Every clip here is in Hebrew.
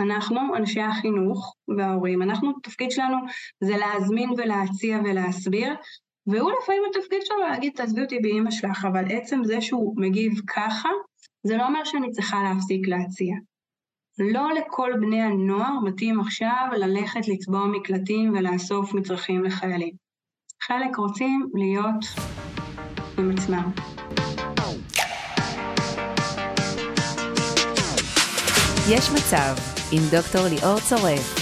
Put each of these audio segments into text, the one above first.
אנחנו, אנשי החינוך וההורים, אנחנו, התפקיד שלנו זה להזמין ולהציע ולהסביר, והוא לפעמים התפקיד שלו להגיד, תעזבי אותי באמא שלך, אבל עצם זה שהוא מגיב ככה, זה לא אומר שאני צריכה להפסיק להציע. לא לכל בני הנוער מתאים עכשיו ללכת לצבוע מקלטים ולאסוף מצרכים לחיילים. חלק רוצים להיות עם עצמם. יש מצב עם דוקטור ליאור צורף.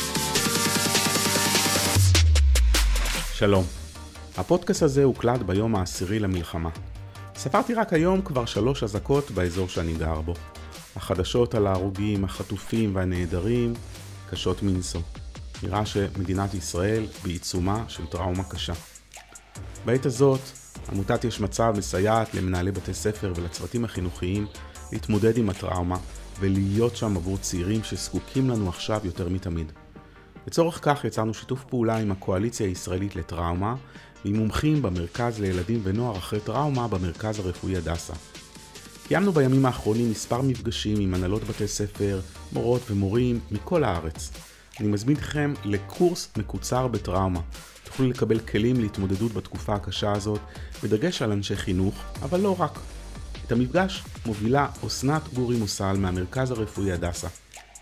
שלום. הפודקאסט הזה הוקלט ביום העשירי למלחמה. ספרתי רק היום כבר שלוש אזעקות באזור שאני גר בו. החדשות על ההרוגים, החטופים והנעדרים קשות מנשוא. נראה שמדינת ישראל בעיצומה של טראומה קשה. בעת הזאת, עמותת יש מצב מסייעת למנהלי בתי ספר ולצוותים החינוכיים להתמודד עם הטראומה ולהיות שם עבור צעירים שזקוקים לנו עכשיו יותר מתמיד. לצורך כך יצרנו שיתוף פעולה עם הקואליציה הישראלית לטראומה ועם מומחים במרכז לילדים ונוער אחרי טראומה במרכז הרפואי הדסה. קיימנו בימים האחרונים מספר מפגשים עם הנהלות בתי ספר, מורות ומורים מכל הארץ. אני מזמין אתכם לקורס מקוצר בטראומה. תוכלו לקבל כלים להתמודדות בתקופה הקשה הזאת, בדגש על אנשי חינוך, אבל לא רק. את המפגש מובילה אסנת גורי מוסל מהמרכז הרפואי הדסה.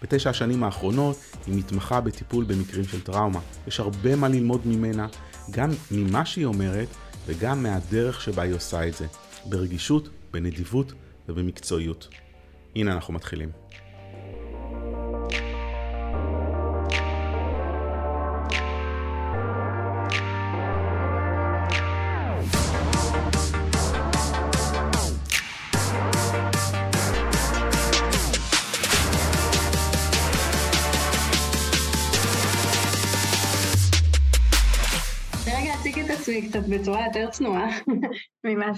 בתשע השנים האחרונות היא מתמחה בטיפול במקרים של טראומה. יש הרבה מה ללמוד ממנה, גם ממה שהיא אומרת וגם מהדרך שבה היא עושה את זה. ברגישות, בנדיבות ובמקצועיות. הנה אנחנו מתחילים. עצמי קצת בצורה יותר צנועה ממה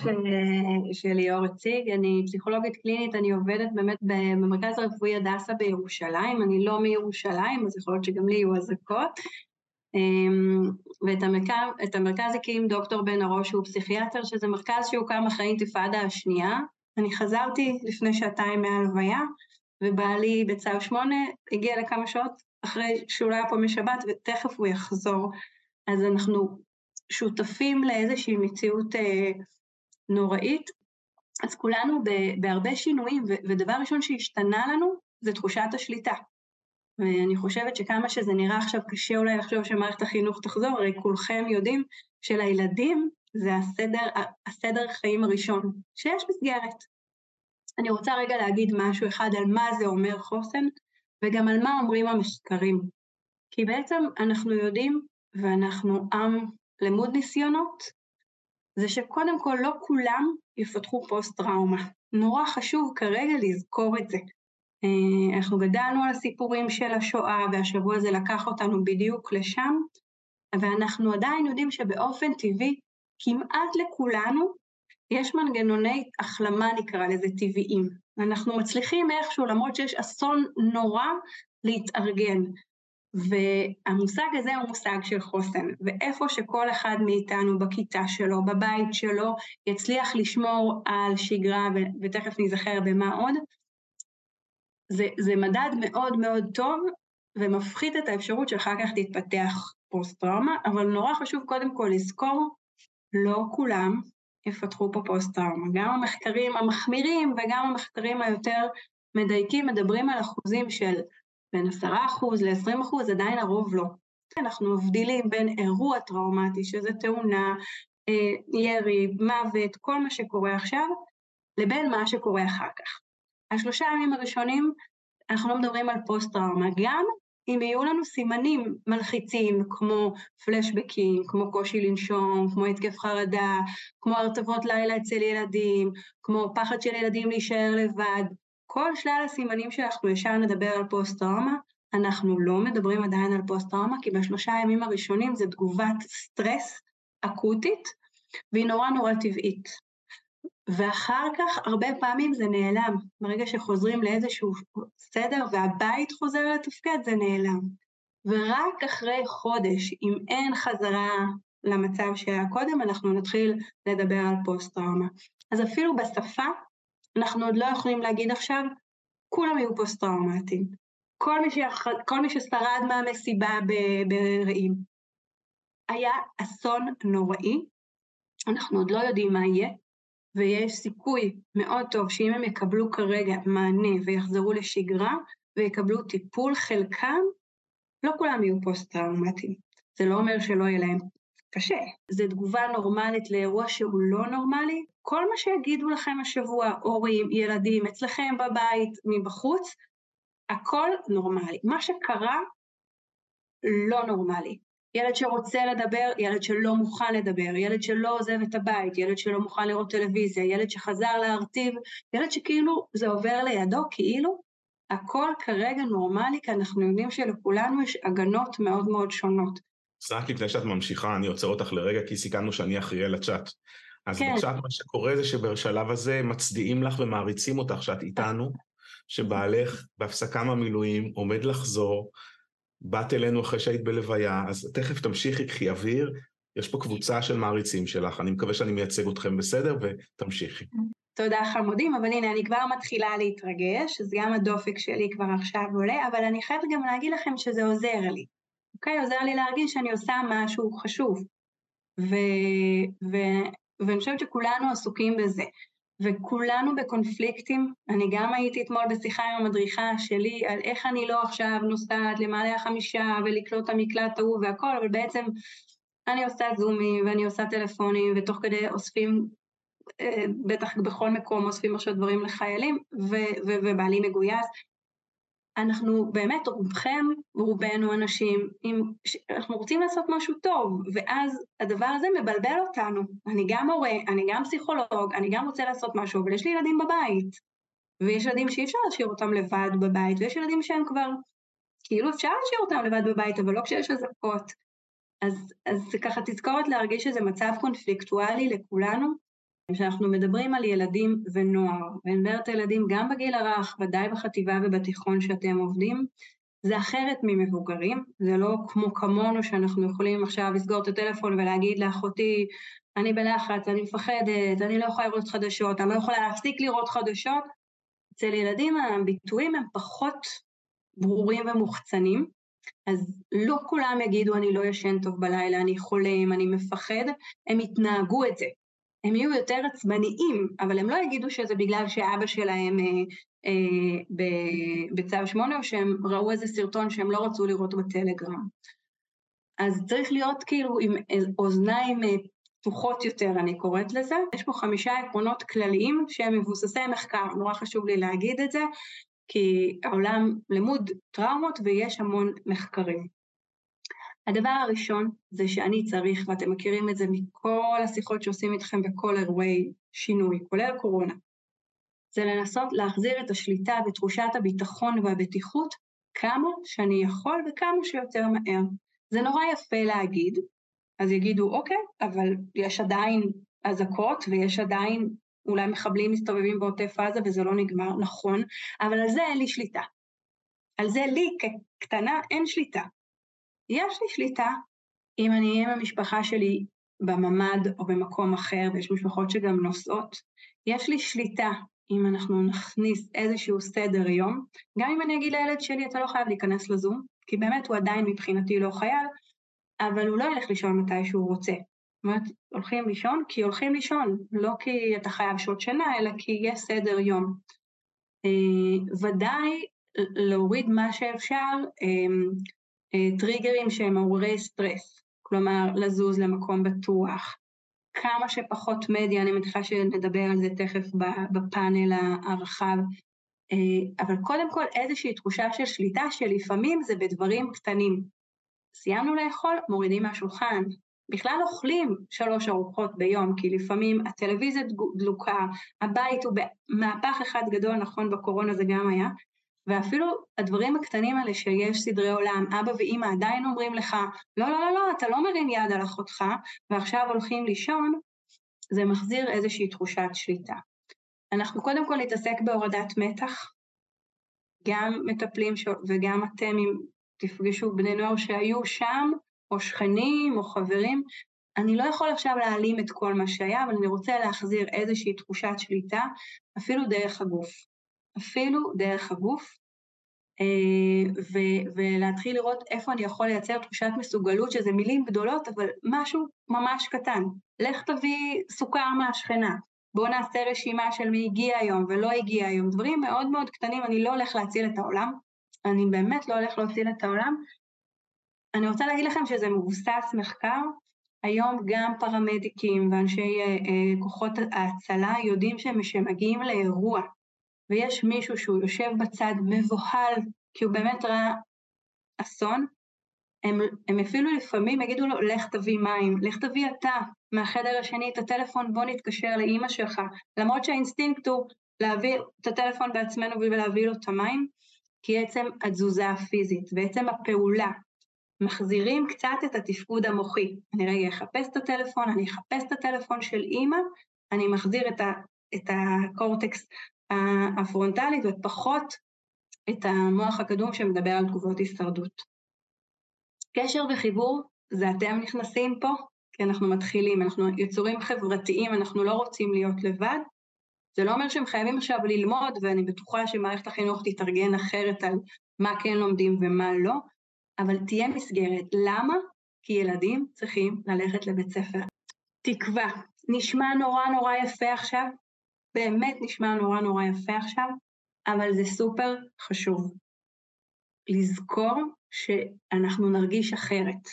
שליאור הציג. אני פסיכולוגית קלינית, אני עובדת באמת במרכז הרפואי הדסה בירושלים, אני לא מירושלים, אז יכול להיות שגם לי יהיו אזעקות. אמ, ואת המרכז, המרכז הקים דוקטור בן הראש, שהוא פסיכיאטר, שזה מרכז שהוקם אחרי אינתיפאדה השנייה. אני חזרתי לפני שעתיים מהלוויה, ובעלי בצו שמונה הגיע לכמה שעות אחרי שהוא לא היה פה משבת, ותכף הוא יחזור. אז אנחנו שותפים לאיזושהי מציאות אה, נוראית, אז כולנו בהרבה שינויים, ודבר ראשון שהשתנה לנו זה תחושת השליטה. ואני חושבת שכמה שזה נראה עכשיו קשה אולי לחשוב שמערכת החינוך תחזור, הרי כולכם יודעים שלילדים זה הסדר, הסדר חיים הראשון, שיש מסגרת. אני רוצה רגע להגיד משהו אחד על מה זה אומר חוסן, וגם על מה אומרים המחקרים. כי בעצם אנחנו יודעים, ואנחנו עם למוד ניסיונות, זה שקודם כל לא כולם יפתחו פוסט-טראומה. נורא חשוב כרגע לזכור את זה. אה, אנחנו גדלנו על הסיפורים של השואה, והשבוע הזה לקח אותנו בדיוק לשם, ואנחנו עדיין יודעים שבאופן טבעי, כמעט לכולנו, יש מנגנוני החלמה, נקרא לזה, טבעיים. אנחנו מצליחים איכשהו, למרות שיש אסון נורא, להתארגן. והמושג הזה הוא מושג של חוסן, ואיפה שכל אחד מאיתנו בכיתה שלו, בבית שלו, יצליח לשמור על שגרה, ותכף נזכר במה עוד, זה, זה מדד מאוד מאוד טוב ומפחית את האפשרות שאחר כך תתפתח פוסט-טראומה, אבל נורא חשוב קודם כל לזכור, לא כולם יפתחו פה פוסט-טראומה. גם המחקרים המחמירים וגם המחקרים היותר מדייקים מדברים על אחוזים של בין 10% ל-20% עדיין הרוב לא. אנחנו מבדילים בין אירוע טראומטי, שזה תאונה, אה, ירי, מוות, כל מה שקורה עכשיו, לבין מה שקורה אחר כך. השלושה ימים הראשונים, אנחנו לא מדברים על פוסט-טראומה, גם אם יהיו לנו סימנים מלחיצים כמו פלשבקים, כמו קושי לנשום, כמו התקף חרדה, כמו הרטבות לילה אצל ילדים, כמו פחד של ילדים להישאר לבד, כל שלל הסימנים שאנחנו ישר נדבר על פוסט-טראומה, אנחנו לא מדברים עדיין על פוסט-טראומה, כי בשלושה הימים הראשונים זה תגובת סטרס אקוטית, והיא נורא נורא טבעית. ואחר כך הרבה פעמים זה נעלם. ברגע שחוזרים לאיזשהו סדר והבית חוזר לתפקד, זה נעלם. ורק אחרי חודש, אם אין חזרה למצב שהיה קודם, אנחנו נתחיל לדבר על פוסט-טראומה. אז אפילו בשפה אנחנו עוד לא יכולים להגיד עכשיו, כולם יהיו פוסט-טראומטיים. כל שיח... כל מי ששרד מהמסיבה ברעים. היה אסון נוראי, אנחנו עוד לא יודעים מה יהיה, ויש סיכוי מאוד טוב שאם הם יקבלו כרגע מענה ויחזרו לשגרה ויקבלו טיפול, חלקם, לא כולם יהיו פוסט-טראומטיים. זה לא אומר שלא יהיה להם קשה. זו תגובה נורמלית לאירוע שהוא לא נורמלי. כל מה שיגידו לכם השבוע, הורים, ילדים, אצלכם בבית, מבחוץ, הכל נורמלי. מה שקרה, לא נורמלי. ילד שרוצה לדבר, ילד שלא מוכן לדבר, ילד שלא עוזב את הבית, ילד שלא מוכן לראות טלוויזיה, ילד שחזר להרטיב, ילד שכאילו זה עובר לידו, כאילו הכל כרגע נורמלי, כי אנחנו יודעים שלכולנו יש הגנות מאוד מאוד שונות. רק לפני שאת ממשיכה, אני עוצר אותך לרגע, כי סיכמנו שאני אחראי לצ'אט. אז כן. בצ'אט מה שקורה זה שבשלב הזה מצדיעים לך ומעריצים אותך שאת איתנו, שבעלך בהפסקה מהמילואים עומד לחזור, באת אלינו אחרי שהיית בלוויה, אז תכף תמשיכי, קחי אוויר, יש פה קבוצה של מעריצים שלך, אני מקווה שאני מייצג אתכם בסדר, ותמשיכי. תודה חמודים, אבל הנה, אני כבר מתחילה להתרגש, אז גם הדופק שלי כבר עכשיו עולה, אבל אני חייבת גם להגיד לכם שזה עוזר לי. אוקיי? עוזר לי להרגיש שאני עושה משהו חשוב. ו... ו... ואני חושבת שכולנו עסוקים בזה. וכולנו בקונפליקטים, אני גם הייתי אתמול בשיחה עם המדריכה שלי על איך אני לא עכשיו נוסעת למעלה החמישה ולקלוט את המקלט ההוא והכל, אבל בעצם אני עושה זומים ואני עושה טלפונים ותוך כדי אוספים, אה, בטח בכל מקום אוספים עכשיו דברים לחיילים ובעלי מגויס, אנחנו באמת, רובכם, רובנו אנשים, עם, אנחנו רוצים לעשות משהו טוב, ואז הדבר הזה מבלבל אותנו. אני גם הורה, אני גם פסיכולוג, אני גם רוצה לעשות משהו, אבל יש לי ילדים בבית. ויש ילדים שאי אפשר להשאיר אותם לבד בבית, ויש ילדים שהם כבר, כאילו אפשר להשאיר אותם לבד בבית, אבל לא כשיש אזעקות. אז, אז ככה תזכורת להרגיש שזה מצב קונפליקטואלי לכולנו, כשאנחנו מדברים על ילדים ונוער, ואני מדברת על ילדים גם בגיל הרך, ודאי בחטיבה ובתיכון שאתם עובדים, זה אחרת ממבוגרים, זה לא כמו כמונו שאנחנו יכולים עכשיו לסגור את הטלפון ולהגיד לאחותי, אני בלחץ, אני מפחדת, אני לא יכולה לראות חדשות, אני לא יכולה להפסיק לראות חדשות. אצל ילדים הביטויים הם פחות ברורים ומוחצנים, אז לא כולם יגידו אני לא ישן טוב בלילה, אני חולה, אני מפחד, הם יתנהגו את זה. הם יהיו יותר עצבניים, אבל הם לא יגידו שזה בגלל שאבא שלהם אה, אה, בצו שמונה, או שהם ראו איזה סרטון שהם לא רצו לראות בטלגרם. אז צריך להיות כאילו עם אוזניים אה, פתוחות יותר, אני קוראת לזה. יש פה חמישה עקרונות כלליים שהם מבוססי מחקר, נורא חשוב לי להגיד את זה, כי העולם למוד טראומות ויש המון מחקרים. הדבר הראשון זה שאני צריך, ואתם מכירים את זה מכל השיחות שעושים איתכם בכל אירועי שינוי, כולל קורונה, זה לנסות להחזיר את השליטה ותחושת הביטחון והבטיחות כמה שאני יכול וכמה שיותר מהר. זה נורא יפה להגיד, אז יגידו, אוקיי, אבל יש עדיין אזעקות ויש עדיין אולי מחבלים מסתובבים בעוטף עזה וזה לא נגמר, נכון, אבל על זה אין לי שליטה. על זה לי כקטנה אין שליטה. יש לי שליטה אם אני אהיה עם המשפחה שלי בממ"ד או במקום אחר, ויש משפחות שגם נוסעות, יש לי שליטה אם אנחנו נכניס איזשהו סדר יום, גם אם אני אגיד לילד שלי, אתה לא חייב להיכנס לזום, כי באמת הוא עדיין מבחינתי לא חייל, אבל הוא לא ילך לישון מתי שהוא רוצה. זאת אומרת, הולכים לישון כי הולכים לישון, לא כי אתה חייב שעות שינה, אלא כי יש סדר יום. אה, ודאי להוריד מה שאפשר, אה, טריגרים שהם מעוררי סטרס, כלומר לזוז למקום בטוח, כמה שפחות מדיה, אני מניחה שנדבר על זה תכף בפאנל הרחב, אה, אבל קודם כל איזושהי תחושה של שליטה שלפעמים זה בדברים קטנים. סיימנו לאכול, מורידים מהשולחן. בכלל אוכלים שלוש ארוחות ביום, כי לפעמים הטלוויזיה דלוקה, הבית הוא במהפך אחד גדול, נכון, בקורונה זה גם היה, ואפילו הדברים הקטנים האלה שיש סדרי עולם, אבא ואימא עדיין אומרים לך, לא, לא, לא, לא, אתה לא מרים יד על אחותך, ועכשיו הולכים לישון, זה מחזיר איזושהי תחושת שליטה. אנחנו קודם כל נתעסק בהורדת מתח, גם מטפלים ש... וגם אתם, אם תפגשו בני נוער שהיו שם, או שכנים, או חברים, אני לא יכול עכשיו להעלים את כל מה שהיה, אבל אני רוצה להחזיר איזושהי תחושת שליטה, אפילו דרך הגוף. אפילו דרך הגוף. ו- ולהתחיל לראות איפה אני יכול לייצר תחושת מסוגלות, שזה מילים גדולות, אבל משהו ממש קטן. לך תביא סוכר מהשכנה, בואו נעשה רשימה של מי הגיע היום ולא הגיע היום, דברים מאוד מאוד קטנים, אני לא הולך להציל את העולם, אני באמת לא הולך להציל את העולם. אני רוצה להגיד לכם שזה מבוסס מחקר, היום גם פרמדיקים ואנשי אה, אה, כוחות ההצלה יודעים שהם מגיעים לאירוע ויש מישהו שהוא יושב בצד מבוהל כי הוא באמת ראה אסון, הם, הם אפילו לפעמים יגידו לו, לך תביא מים, לך תביא אתה מהחדר השני את הטלפון, בוא נתקשר לאימא שלך, למרות שהאינסטינקט הוא להביא את הטלפון בעצמנו ולהביא לו את המים, כי עצם התזוזה הפיזית ועצם הפעולה מחזירים קצת את התפקוד המוחי. אני רגע אחפש את הטלפון, אני אחפש את הטלפון של אימא, אני מחזיר את, ה, את הקורטקס הפרונטלית ופחות את המוח הקדום שמדבר על תגובות הישרדות. קשר וחיבור זה אתם נכנסים פה, כי אנחנו מתחילים, אנחנו יצורים חברתיים, אנחנו לא רוצים להיות לבד. זה לא אומר שהם חייבים עכשיו ללמוד, ואני בטוחה שמערכת החינוך תתארגן אחרת על מה כן לומדים ומה לא, אבל תהיה מסגרת. למה? כי ילדים צריכים ללכת לבית ספר. תקווה, נשמע נורא נורא יפה עכשיו, באמת נשמע נורא נורא יפה עכשיו, אבל זה סופר חשוב. לזכור שאנחנו נרגיש אחרת.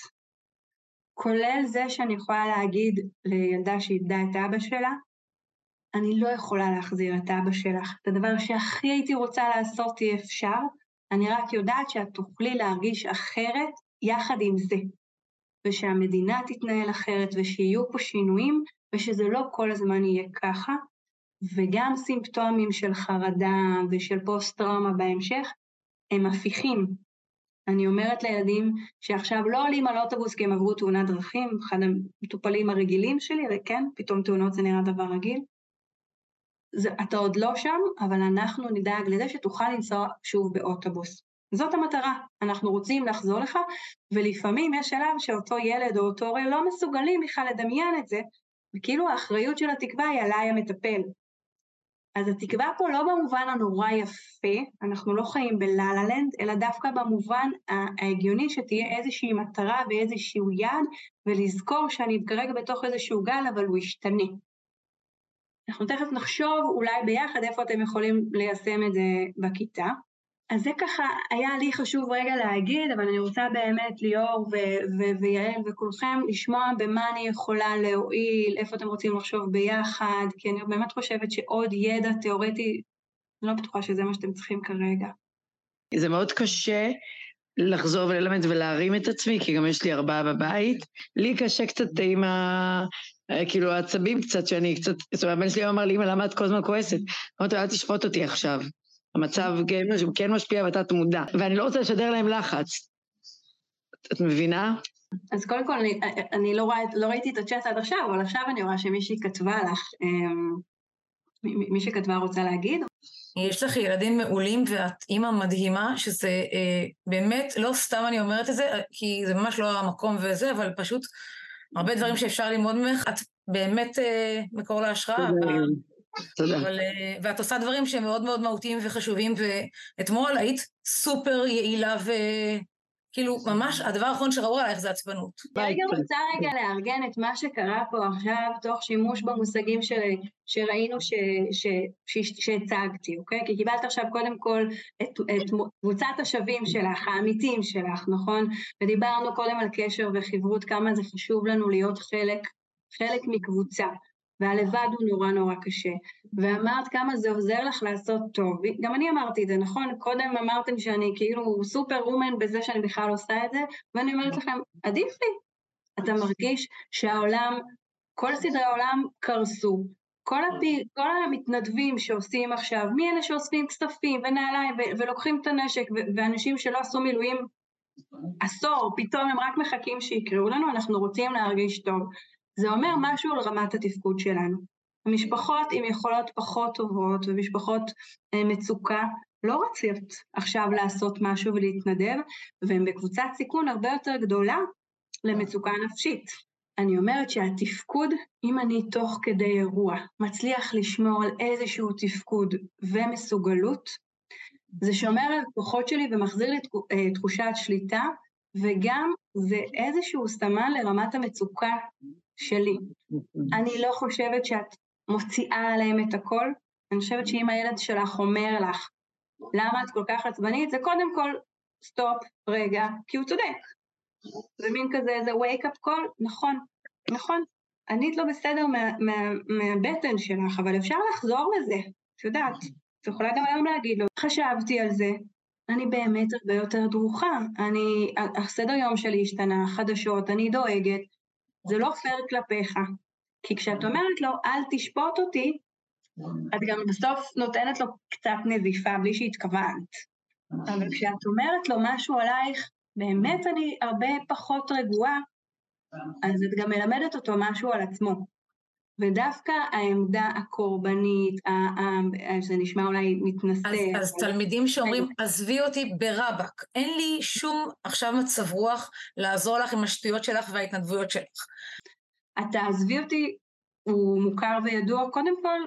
כולל זה שאני יכולה להגיד לילדה שאיבדה את אבא שלה, אני לא יכולה להחזיר את אבא שלך. את הדבר שהכי הייתי רוצה לעשות אי אפשר, אני רק יודעת שאת תוכלי להרגיש אחרת יחד עם זה. ושהמדינה תתנהל אחרת, ושיהיו פה שינויים, ושזה לא כל הזמן יהיה ככה, וגם סימפטומים של חרדה ושל פוסט-טראומה בהמשך, הם הפיכים, אני אומרת לילדים שעכשיו לא עולים על אוטובוס כי הם עברו תאונת דרכים, אחד המטופלים הרגילים שלי, וכן, פתאום תאונות זה נראה דבר רגיל. זה, אתה עוד לא שם, אבל אנחנו נדאג לזה שתוכל לנסוע שוב באוטובוס. זאת המטרה, אנחנו רוצים לחזור לך, ולפעמים יש שלב שאותו ילד או אותו הורה לא מסוגלים בכלל לדמיין את זה, וכאילו האחריות של התקווה היא עליי המטפל. אז התקווה פה לא במובן הנורא יפה, אנחנו לא חיים בלה לה לנד, אלא דווקא במובן ההגיוני שתהיה איזושהי מטרה ואיזשהו יעד, ולזכור שאני כרגע בתוך איזשהו גל, אבל הוא ישתנה. אנחנו תכף נחשוב אולי ביחד איפה אתם יכולים ליישם את זה בכיתה. אז זה ככה היה לי חשוב רגע להגיד, אבל אני רוצה באמת ליאור ויעל וכולכם לשמוע במה אני יכולה להועיל, איפה אתם רוצים לחשוב ביחד, כי אני באמת חושבת שעוד ידע תיאורטי, אני לא בטוחה שזה מה שאתם צריכים כרגע. זה מאוד קשה לחזור וללמד ולהרים את עצמי, כי גם יש לי ארבעה בבית. לי קשה קצת עם ה... כאילו העצבים קצת, שאני קצת, זאת אומרת, הבן שלי אמר לי, אמא, למה את כל הזמן כועסת? אמרתי לו, אל תשפוט אותי עכשיו. המצב כן, כן משפיע בתת מודע, ואני לא רוצה לשדר להם לחץ. את מבינה? אז קודם כל, אני, אני לא, ראית, לא ראיתי את הצ'אט עד עכשיו, אבל עכשיו אני רואה שמישהי כתבה לך, אמ, מי שכתבה רוצה להגיד? יש לך ילדים מעולים ואת אימא מדהימה, שזה אה, באמת, לא סתם אני אומרת את זה, כי זה ממש לא המקום וזה, אבל פשוט הרבה דברים שאפשר ללמוד ממך, את באמת אה, מקור להשראה. תודה. אבל, אה, ואת עושה דברים שהם מאוד מאוד מהותיים וחשובים, ואתמול היית סופר יעילה ו... כאילו, ממש הדבר האחרון שראו עלייך זה עצבנות. אני גם רוצה רגע לארגן את מה שקרה פה עכשיו, תוך שימוש במושגים של, שראינו ש, ש, ש, שהצגתי, אוקיי? כי קיבלת עכשיו קודם כל את, את קבוצת השווים שלך, האמיתים שלך, נכון? ודיברנו קודם על קשר וחברות, כמה זה חשוב לנו להיות חלק, חלק מקבוצה. והלבד הוא נורא נורא קשה. ואמרת כמה זה עוזר לך לעשות טוב. גם אני אמרתי את זה, נכון? קודם אמרתם שאני כאילו סופר רומן בזה שאני בכלל עושה את זה, ואני אומרת לכם, עדיף לי. אתה מרגיש שהעולם, כל סדרי העולם קרסו. כל, הפי, כל המתנדבים שעושים עכשיו, מי אלה שאוספים כספים ונעליים ולוקחים את הנשק ואנשים שלא עשו מילואים עשור, פתאום הם רק מחכים שיקראו לנו, אנחנו רוצים להרגיש טוב. זה אומר משהו על רמת התפקוד שלנו. המשפחות עם יכולות פחות טובות ומשפחות אה, מצוקה לא רוצות עכשיו לעשות משהו ולהתנדב, והן בקבוצת סיכון הרבה יותר גדולה למצוקה נפשית. אני אומרת שהתפקוד, אם אני תוך כדי אירוע מצליח לשמור על איזשהו תפקוד ומסוגלות, זה שומר על הכוחות שלי ומחזיר לי אה, תחושת שליטה, וגם זה איזשהו סמן לרמת המצוקה שלי. אני לא חושבת שאת מוציאה עליהם את הכל, אני חושבת שאם הילד שלך אומר לך, למה את כל כך עצבנית, זה קודם כל, סטופ, רגע, כי הוא צודק. זה מין כזה, איזה wake up call, נכון, נכון, ענית לא בסדר מה, מה, מהבטן שלך, אבל אפשר לחזור לזה, את יודעת, את יכולה גם היום להגיד לו, חשבתי על זה, אני באמת הרבה יותר דרוכה, אני, הסדר יום שלי השתנה, חדשות, אני דואגת, זה לא פייר כלפיך, כי כשאת אומרת לו, אל תשפוט אותי, את גם בסוף נותנת לו קצת נזיפה בלי שהתכוונת. אבל כשאת אומרת לו משהו עלייך, באמת אני הרבה פחות רגועה, אז את גם מלמדת אותו משהו על עצמו. ודווקא העמדה הקורבנית, זה נשמע אולי מתנשא. אז, אבל... אז תלמידים שאומרים, עזבי אותי ברבק, אין לי שום עכשיו מצב רוח לעזור לך עם השטויות שלך וההתנדבויות שלך. אתה עזבי אותי, הוא מוכר וידוע קודם כל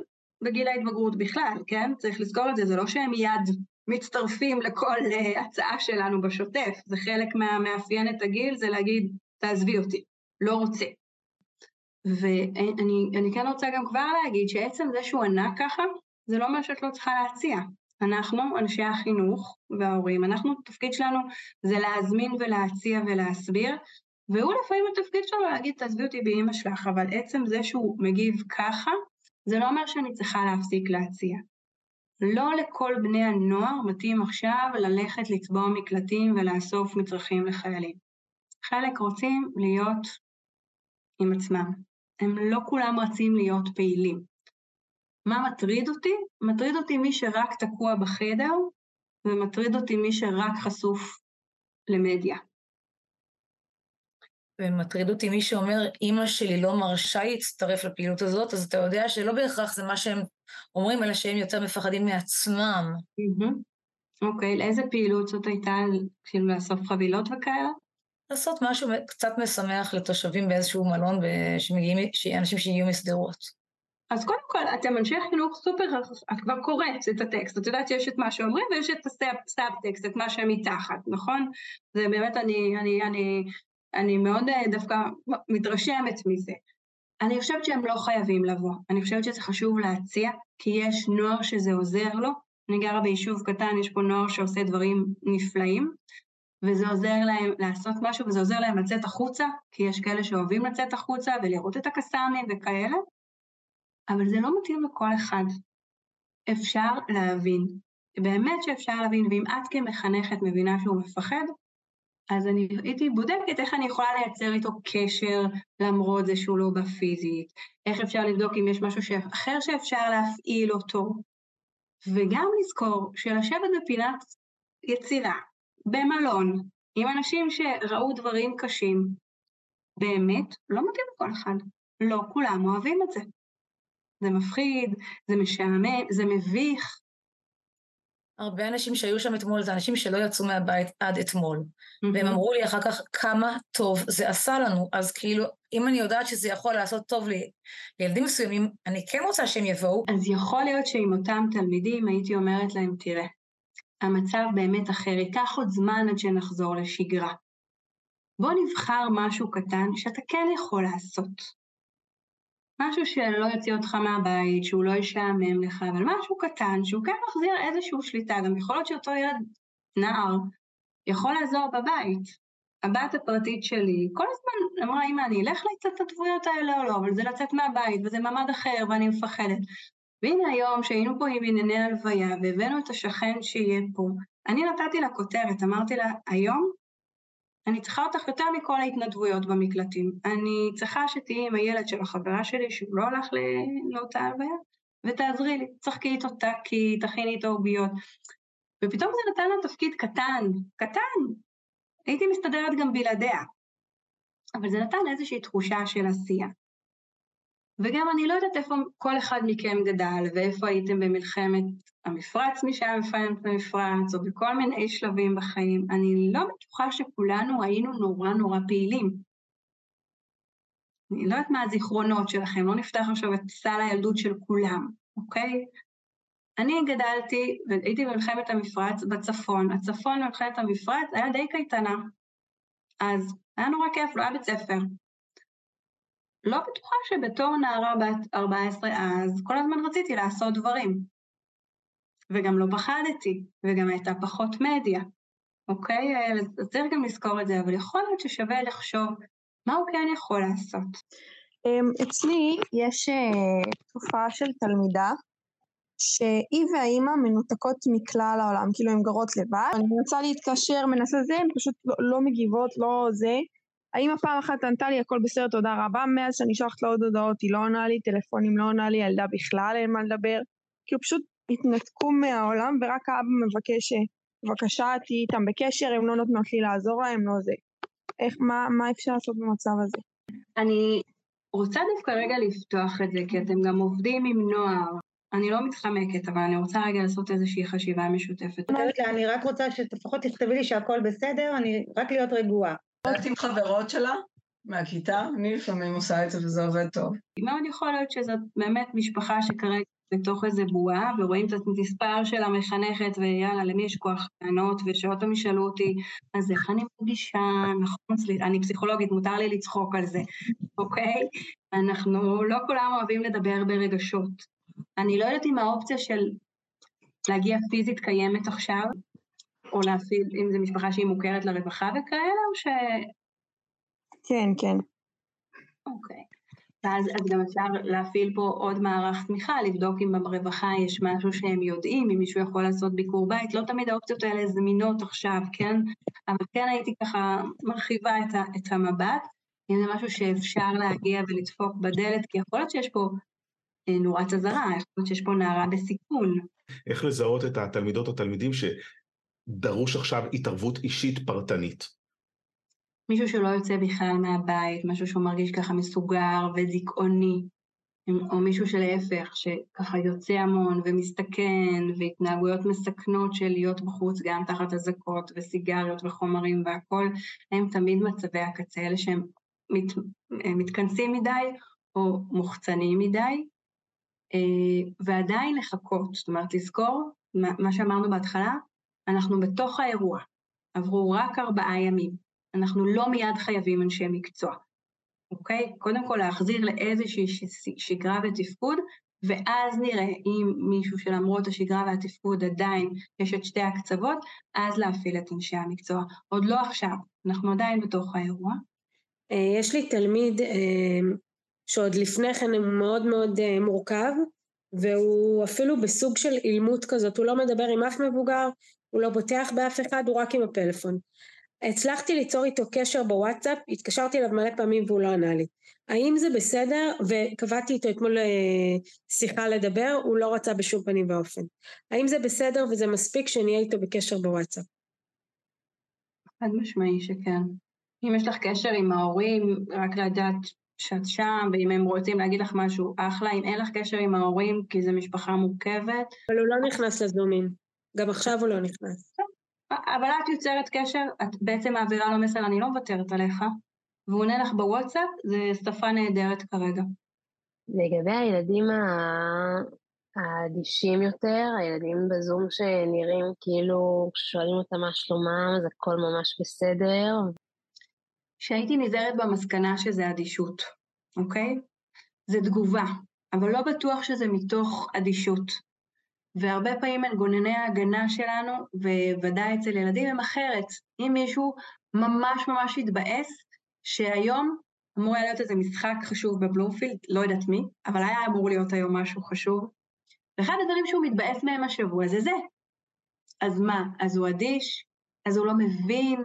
בגיל ההתבגרות בכלל, כן? צריך לזכור את זה, זה לא שהם מיד מצטרפים לכל uh, הצעה שלנו בשוטף, זה חלק מהמאפיין את הגיל, זה להגיד, תעזבי אותי, לא רוצה. ואני כן רוצה גם כבר להגיד שעצם זה שהוא ענה ככה, זה לא אומר שאת לא צריכה להציע. אנחנו, אנשי החינוך וההורים, אנחנו, התפקיד שלנו זה להזמין ולהציע ולהסביר, והוא לפעמים התפקיד שלו להגיד, תעזבי אותי באימא שלך, אבל עצם זה שהוא מגיב ככה, זה לא אומר שאני צריכה להפסיק להציע. לא לכל בני הנוער מתאים עכשיו ללכת לצבוע מקלטים ולאסוף מצרכים לחיילים. חלק רוצים להיות עם עצמם. הם לא כולם רצים להיות פעילים. מה מטריד אותי? מטריד אותי מי שרק תקוע בחדר, ומטריד אותי מי שרק חשוף למדיה. ומטריד אותי מי שאומר, אימא שלי לא מרשה להצטרף לפעילות הזאת, אז אתה יודע שלא בהכרח זה מה שהם אומרים, אלא שהם יותר מפחדים מעצמם. אוקיי, okay, לאיזה פעילות זאת הייתה, כאילו לאסוף חבילות וכאלה? לעשות משהו קצת משמח לתושבים באיזשהו מלון, שמגיעים, אנשים שהגיעו משדרות. אז קודם כל, אתם אנשי חינוך סופר, את כבר קוראת את הטקסט, את יודעת שיש את מה שאומרים ויש את הסאב-טקסט, את מה שמתחת, נכון? זה באמת, אני, אני, אני, אני מאוד אה, דווקא מתרשמת מזה. אני חושבת שהם לא חייבים לבוא, אני חושבת שזה חשוב להציע, כי יש נוער שזה עוזר לו. אני גרה ביישוב קטן, יש פה נוער שעושה דברים נפלאים, וזה עוזר להם לעשות משהו, וזה עוזר להם לצאת החוצה, כי יש כאלה שאוהבים לצאת החוצה ולראות את הקסאמים וכאלה, אבל זה לא מתאים לכל אחד. אפשר להבין, באמת שאפשר להבין, ואם את כמחנכת מבינה שהוא מפחד, אז אני הייתי בודקת איך אני יכולה לייצר איתו קשר למרות זה שהוא לא בא פיזית, איך אפשר לבדוק אם יש משהו אחר שאפשר להפעיל אותו, וגם לזכור שלשבת בפינת יצירה, במלון, עם אנשים שראו דברים קשים, באמת לא מתאים לכל אחד. לא כולם אוהבים את זה. זה מפחיד, זה משעמם, זה מביך, הרבה אנשים שהיו שם אתמול זה אנשים שלא יצאו מהבית עד אתמול. Mm-hmm. והם אמרו לי אחר כך כמה טוב זה עשה לנו. אז כאילו, אם אני יודעת שזה יכול לעשות טוב לי, לילדים מסוימים, אני כן רוצה שהם יבואו. אז יכול להיות שעם אותם תלמידים הייתי אומרת להם, תראה, המצב באמת אחר, ייקח עוד זמן עד שנחזור לשגרה. בוא נבחר משהו קטן שאתה כן יכול לעשות. משהו שלא יוציא אותך מהבית, שהוא לא ישעמם לך, אבל משהו קטן, שהוא כן מחזיר איזושהי שליטה, גם יכול להיות שאותו ילד, נער, יכול לעזור בבית. הבת הפרטית שלי, כל הזמן אמרה, אמא, אני אלך להתנדבויות האלה או לא, אבל זה לצאת מהבית, וזה מעמד אחר, ואני מפחדת. והנה היום, שהיינו פה עם ענייני הלוויה, והבאנו את השכן שיהיה פה, אני נתתי לה כותרת, אמרתי לה, היום אני צריכה אותך יותר מכל ההתנדבויות במקלטים. אני צריכה שתהיי עם הילד של החברה שלי, שהוא לא הלך לאותה הלוויה, ותעזרי לי, צחקי איתו טאקי, תכיני איתו עוגיות. ופתאום זה נתן לה תפקיד קטן, קטן. הייתי מסתדרת גם בלעדיה. אבל זה נתן איזושהי תחושה של עשייה. וגם אני לא יודעת איפה כל אחד מכם גדל, ואיפה הייתם במלחמת המפרץ, מי שהיה מפעמת במפרץ, או בכל מיני שלבים בחיים. אני לא בטוחה שכולנו היינו נורא נורא פעילים. אני לא יודעת מה הזיכרונות שלכם, לא נפתח עכשיו את סל הילדות של כולם, אוקיי? אני גדלתי והייתי במלחמת המפרץ בצפון. הצפון במלחמת המפרץ היה די קייטנה. אז היה נורא כיף, לא היה בית ספר. לא בטוחה שבתור נערה בת 14 אז, כל הזמן רציתי לעשות דברים. וגם לא פחדתי, וגם הייתה פחות מדיה, אוקיי? אז צריך גם לזכור את זה, אבל יכול להיות ששווה לחשוב מה הוא כן יכול לעשות. אמ, אצלי יש אה, תופעה של תלמידה שהיא והאימא מנותקות מכלל העולם, כאילו הן גרות לבד. אני מנסה להתקשר, מנסה זה, הן פשוט לא, לא מגיבות, לא זה. האמא פעם אחת ענתה לי הכל בסדר, תודה רבה, מאז שאני שולחת לה עוד הודעות, היא לא עונה לי, טלפונים לא עונה לי, ילדה בכלל אין מה לדבר. כאילו פשוט התנתקו מהעולם, ורק האבא מבקש, בבקשה, תהיי איתם בקשר, הם לא נותנות לי לעזור להם, לא זה. איך, מה, מה אפשר לעשות במצב הזה? אני רוצה דווקא רגע לפתוח את זה, כי אתם גם עובדים עם נוער. אני לא מתחמקת, אבל אני רוצה רגע לעשות איזושהי חשיבה משותפת. אני רק רוצה שלפחות תכתבי לי שהכל בסדר, אני רק להיות רגועה. רק עם חברות שלה מהכיתה, אני לפעמים עושה את זה וזה עובד טוב. מאוד יכול להיות שזאת באמת משפחה שכרגע בתוך איזה בועה, ורואים את המספר של המחנכת, ויאללה, למי יש כוח לענות, ושעוד פעם ישאלו אותי, אז איך אני מרגישה, נכון, אני פסיכולוגית, מותר לי לצחוק על זה, אוקיי? אנחנו, לא כולם אוהבים לדבר ברגשות. אני לא יודעת אם האופציה של להגיע פיזית קיימת עכשיו, או להפעיל, אם זו משפחה שהיא מוכרת לרווחה וכאלה, או ש... כן, כן. אוקיי. ואז אז גם אפשר להפעיל פה עוד מערך תמיכה, לבדוק אם ברווחה יש משהו שהם יודעים, אם מישהו יכול לעשות ביקור בית, לא תמיד האופציות האלה זמינות עכשיו, כן? אבל כן הייתי ככה מרחיבה את, ה, את המבט, אם זה משהו שאפשר להגיע ולדפוק בדלת, כי יכול להיות שיש פה אה, נורת אזהרה, יכול להיות שיש פה נערה בסיכון. איך לזהות את התלמידות או תלמידים שדרוש עכשיו התערבות אישית פרטנית? מישהו שלא יוצא בכלל מהבית, משהו שהוא מרגיש ככה מסוגר ודיכאוני, או מישהו שלהפך, שככה יוצא המון ומסתכן, והתנהגויות מסכנות של להיות בחוץ גם תחת אזעקות וסיגריות וחומרים והכול, הם תמיד מצבי הקצה, אלה שהם מת, מתכנסים מדי או מוחצנים מדי, אה, ועדיין לחכות, זאת אומרת לזכור מה שאמרנו בהתחלה, אנחנו בתוך האירוע, עברו רק ארבעה ימים. אנחנו לא מיד חייבים אנשי מקצוע, אוקיי? קודם כל להחזיר לאיזושהי שגרה ותפקוד, ואז נראה אם מישהו שלמרות השגרה והתפקוד עדיין יש את שתי הקצוות, אז להפעיל את אנשי המקצוע. עוד לא עכשיו, אנחנו עדיין בתוך האירוע. אה, יש לי תלמיד אה, שעוד לפני כן הוא מאוד מאוד אה, מורכב, והוא אפילו בסוג של אילמות כזאת, הוא לא מדבר עם אף מבוגר, הוא לא בוטח באף אחד, הוא רק עם הפלאפון. הצלחתי ליצור איתו קשר בוואטסאפ, התקשרתי אליו מלא פעמים והוא לא ענה לי. האם זה בסדר? וקבעתי איתו אתמול אה, שיחה לדבר, הוא לא רצה בשום פנים ואופן. האם זה בסדר וזה מספיק שנהיה איתו בקשר בוואטסאפ? חד משמעי שכן. אם יש לך קשר עם ההורים, רק לדעת שאת שם, ואם הם רוצים להגיד לך משהו, אחלה. אם אין לך קשר עם ההורים, כי זו משפחה מורכבת. אבל הוא לא נכנס לזומים. גם עכשיו הוא לא נכנס. אבל את יוצרת קשר, את בעצם מעבירה לו מסר, אני לא מוותרת עליך, והוא עונה לך בוואטסאפ, זה שפה נהדרת כרגע. לגבי הילדים האדישים יותר, הילדים בזום שנראים כאילו, כששואלים אותם מה שלומם, אז הכל ממש בסדר. שהייתי נזהרת במסקנה שזה אדישות, אוקיי? זה תגובה, אבל לא בטוח שזה מתוך אדישות. והרבה פעמים מנגנוני ההגנה שלנו, וודאי אצל ילדים, הם אחרת. אם מישהו ממש ממש התבאס, שהיום אמור היה להיות איזה משחק חשוב בבלומפילד, לא יודעת מי, אבל היה אמור להיות היום משהו חשוב. ואחד הדברים שהוא מתבאס מהם השבוע זה זה. אז מה, אז הוא אדיש? אז הוא לא מבין?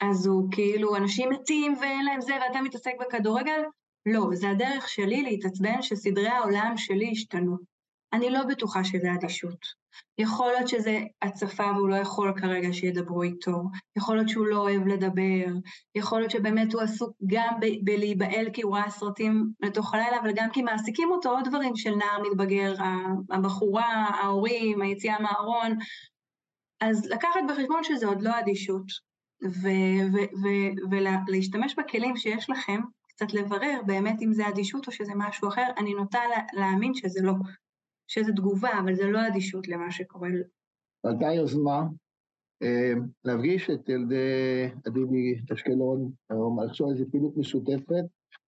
אז הוא כאילו, אנשים מתים ואין להם זה ואתה מתעסק בכדורגל? לא, זה הדרך שלי להתעצבן שסדרי העולם שלי השתנו. אני לא בטוחה שזה אדישות. יכול להיות שזה הצפה והוא לא יכול כרגע שידברו איתו, יכול להיות שהוא לא אוהב לדבר, יכול להיות שבאמת הוא עסוק גם ב- בלהיבהל כי הוא ראה סרטים לתוך הלילה, אבל גם כי מעסיקים אותו עוד דברים של נער מתבגר, הבחורה, ההורים, היציאה מהארון. אז לקחת בחשבון שזה עוד לא אדישות, ולהשתמש בכלים שיש לכם, קצת לברר באמת אם זה אדישות או שזה משהו אחר, אני נוטה להאמין שזה לא. שזה תגובה, אבל זה לא אדישות למה שקורה. הייתה יוזמה אה, להפגיש את ילדי עדיבי אשקלון, או לחשוב איזו פעילות משותפת,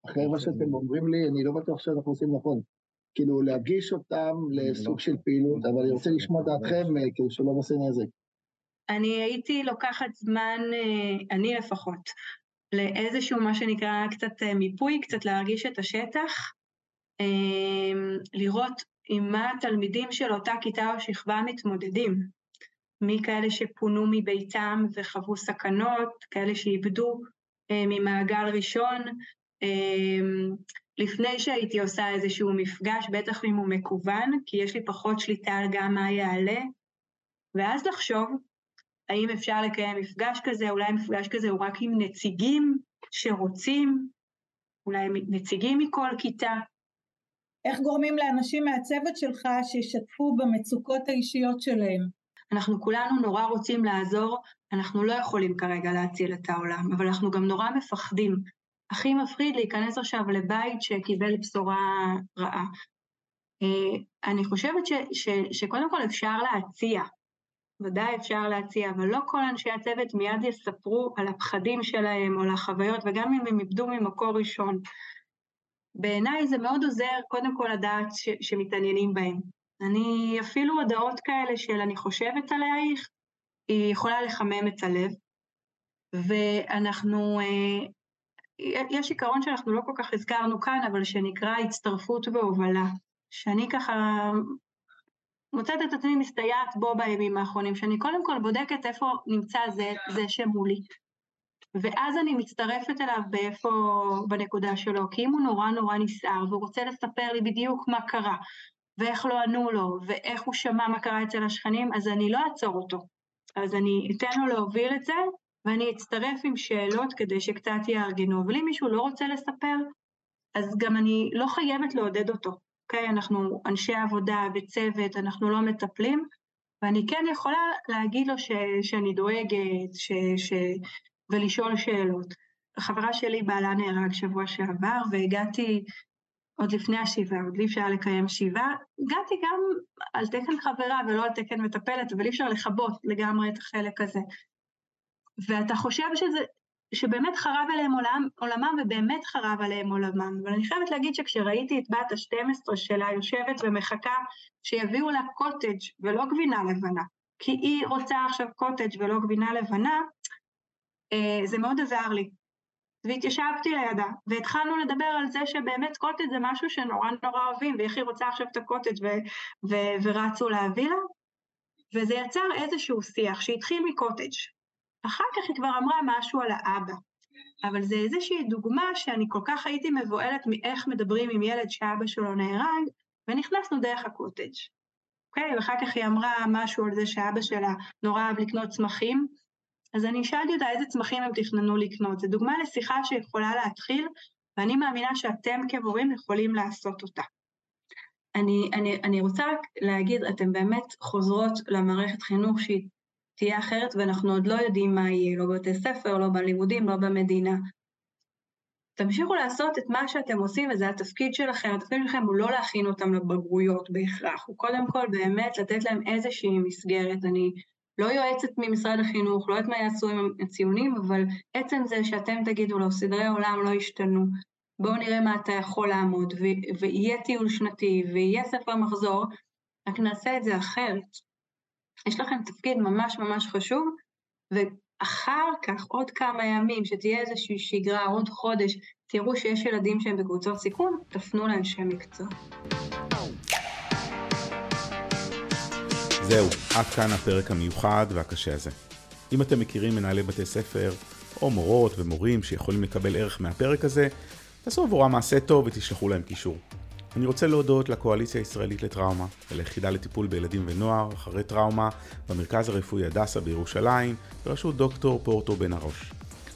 אחרי מה שאתם אומרים לי, אני לא בטוח שאנחנו עושים נכון. כאילו, להפגיש אותם לסוג של פעילות, אבל אני רוצה לשמוע דעתכם, אה, כאילו שלא נעשה נזק. אני הייתי לוקחת זמן, אה, אני לפחות, לאיזשהו מה שנקרא קצת מיפוי, קצת להרגיש את השטח, לראות עם מה התלמידים של אותה כיתה או שכבה מתמודדים. מכאלה שפונו מביתם וחוו סכנות, כאלה שאיבדו אה, ממעגל ראשון. אה, לפני שהייתי עושה איזשהו מפגש, בטח אם הוא מקוון, כי יש לי פחות שליטה על גם מה יעלה, ואז לחשוב האם אפשר לקיים מפגש כזה, אולי מפגש כזה הוא רק עם נציגים שרוצים, אולי נציגים מכל כיתה. איך גורמים לאנשים מהצוות שלך שישתפו במצוקות האישיות שלהם? אנחנו כולנו נורא רוצים לעזור, אנחנו לא יכולים כרגע להציל את העולם, אבל אנחנו גם נורא מפחדים. הכי מפחיד להיכנס עכשיו לבית שקיבל בשורה רעה. אה, אני חושבת ש, ש, שקודם כל אפשר להציע, ודאי אפשר להציע, אבל לא כל אנשי הצוות מיד יספרו על הפחדים שלהם או על החוויות, וגם אם הם איבדו ממקור ראשון. בעיניי זה מאוד עוזר קודם כל לדעת ש, שמתעניינים בהם. אני אפילו הודעות כאלה של אני חושבת עלייך, היא יכולה לחמם את הלב. ואנחנו, אה, יש עיקרון שאנחנו לא כל כך הזכרנו כאן, אבל שנקרא הצטרפות והובלה. שאני ככה מוצאת את עצמי מסתייעת בו בימים האחרונים, שאני קודם כל בודקת איפה נמצא זה, זה שמולי. ואז אני מצטרפת אליו באיפה, בנקודה שלו, כי אם הוא נורא נורא נסער והוא רוצה לספר לי בדיוק מה קרה, ואיך לא ענו לו, ואיך הוא שמע מה קרה אצל השכנים, אז אני לא אעצור אותו. אז אני אתן לו להוביל את זה, ואני אצטרף עם שאלות כדי שקצת יארגנו. אבל אם מישהו לא רוצה לספר, אז גם אני לא חייבת לעודד אותו. אוקיי? Okay, אנחנו אנשי עבודה וצוות, אנחנו לא מטפלים, ואני כן יכולה להגיד לו ש, שאני דואגת, ש, ש, ולשאול שאלות. החברה שלי בעלה נהרג שבוע שעבר, והגעתי עוד לפני השבעה, עוד אי אפשר לקיים שבעה, הגעתי גם על תקן חברה ולא על תקן מטפלת, אבל אי אפשר לכבות לגמרי את החלק הזה. ואתה חושב שזה, שבאמת חרב עליהם עולם, עולמם, ובאמת חרב עליהם עולמם. אבל אני חייבת להגיד שכשראיתי את בת ה-12 שלה יושבת ומחכה שיביאו לה קוטג' ולא גבינה לבנה, כי היא רוצה עכשיו קוטג' ולא גבינה לבנה, זה מאוד עזר לי. והתיישבתי לידה, והתחלנו לדבר על זה שבאמת קוטג' זה משהו שנורא נורא אוהבים, ואיך היא רוצה עכשיו את הקוטג' ו- ו- ורצו להביא לה, וזה יצר איזשהו שיח שהתחיל מקוטג'. אחר כך היא כבר אמרה משהו על האבא, אבל זה איזושהי דוגמה שאני כל כך הייתי מבוהלת מאיך מדברים עם ילד שאבא שלו נהרג, ונכנסנו דרך הקוטג'. אוקיי? ואחר כך היא אמרה משהו על זה שאבא שלה נורא אהב לקנות צמחים, אז אני שאלתי אותה איזה צמחים הם תכננו לקנות. זו דוגמה לשיחה שיכולה להתחיל, ואני מאמינה שאתם כמורים יכולים לעשות אותה. אני, אני, אני רוצה רק להגיד, אתם באמת חוזרות למערכת חינוך שהיא תהיה אחרת, ואנחנו עוד לא יודעים מה יהיה, לא בבתי ספר, לא בלימודים, לא במדינה. תמשיכו לעשות את מה שאתם עושים, וזה התפקיד שלכם. התפקיד שלכם הוא לא להכין אותם לבגרויות בהכרח, הוא קודם כל באמת לתת להם איזושהי מסגרת. אני לא יועצת ממשרד החינוך, לא יודעת מה יעשו עם הציונים, אבל עצם זה שאתם תגידו לו, סדרי העולם לא השתנו, בואו נראה מה אתה יכול לעמוד, ו- ויהיה טיול שנתי, ויהיה ספר מחזור, רק נעשה את זה אחרת. יש לכם תפקיד ממש ממש חשוב, ואחר כך, עוד כמה ימים, שתהיה איזושהי שגרה, עוד חודש, תראו שיש ילדים שהם בקבוצות סיכון, תפנו לאנשי מקצוע. זהו, עד כאן הפרק המיוחד והקשה הזה. אם אתם מכירים מנהלי בתי ספר, או מורות ומורים שיכולים לקבל ערך מהפרק הזה, תעשו עבורם מעשה טוב ותשלחו להם קישור. אני רוצה להודות לקואליציה הישראלית לטראומה וליחידה לטיפול בילדים ונוער אחרי טראומה במרכז הרפואי הדסה בירושלים, בראשות דוקטור פורטו בן הראש.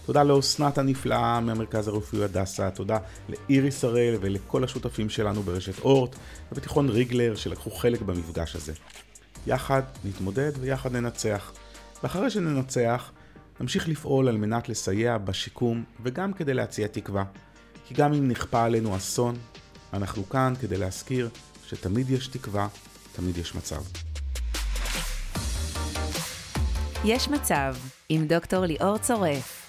תודה לאסנת הנפלאה מהמרכז הרפואי הדסה, תודה לאיריס הראל ולכל השותפים שלנו ברשת אורט ובתיכון ריגלר שלקחו חלק במפגש הזה. יחד נתמודד ויחד ננצח. ואחרי שננצח, נמשיך לפעול על מנת לסייע בשיקום וגם כדי להציע תקווה. כי גם אם נכפה עלינו אסון, אנחנו כאן כדי להזכיר שתמיד יש תקווה תמיד יש מצב. יש מצב עם דוקטור ליאור צורף.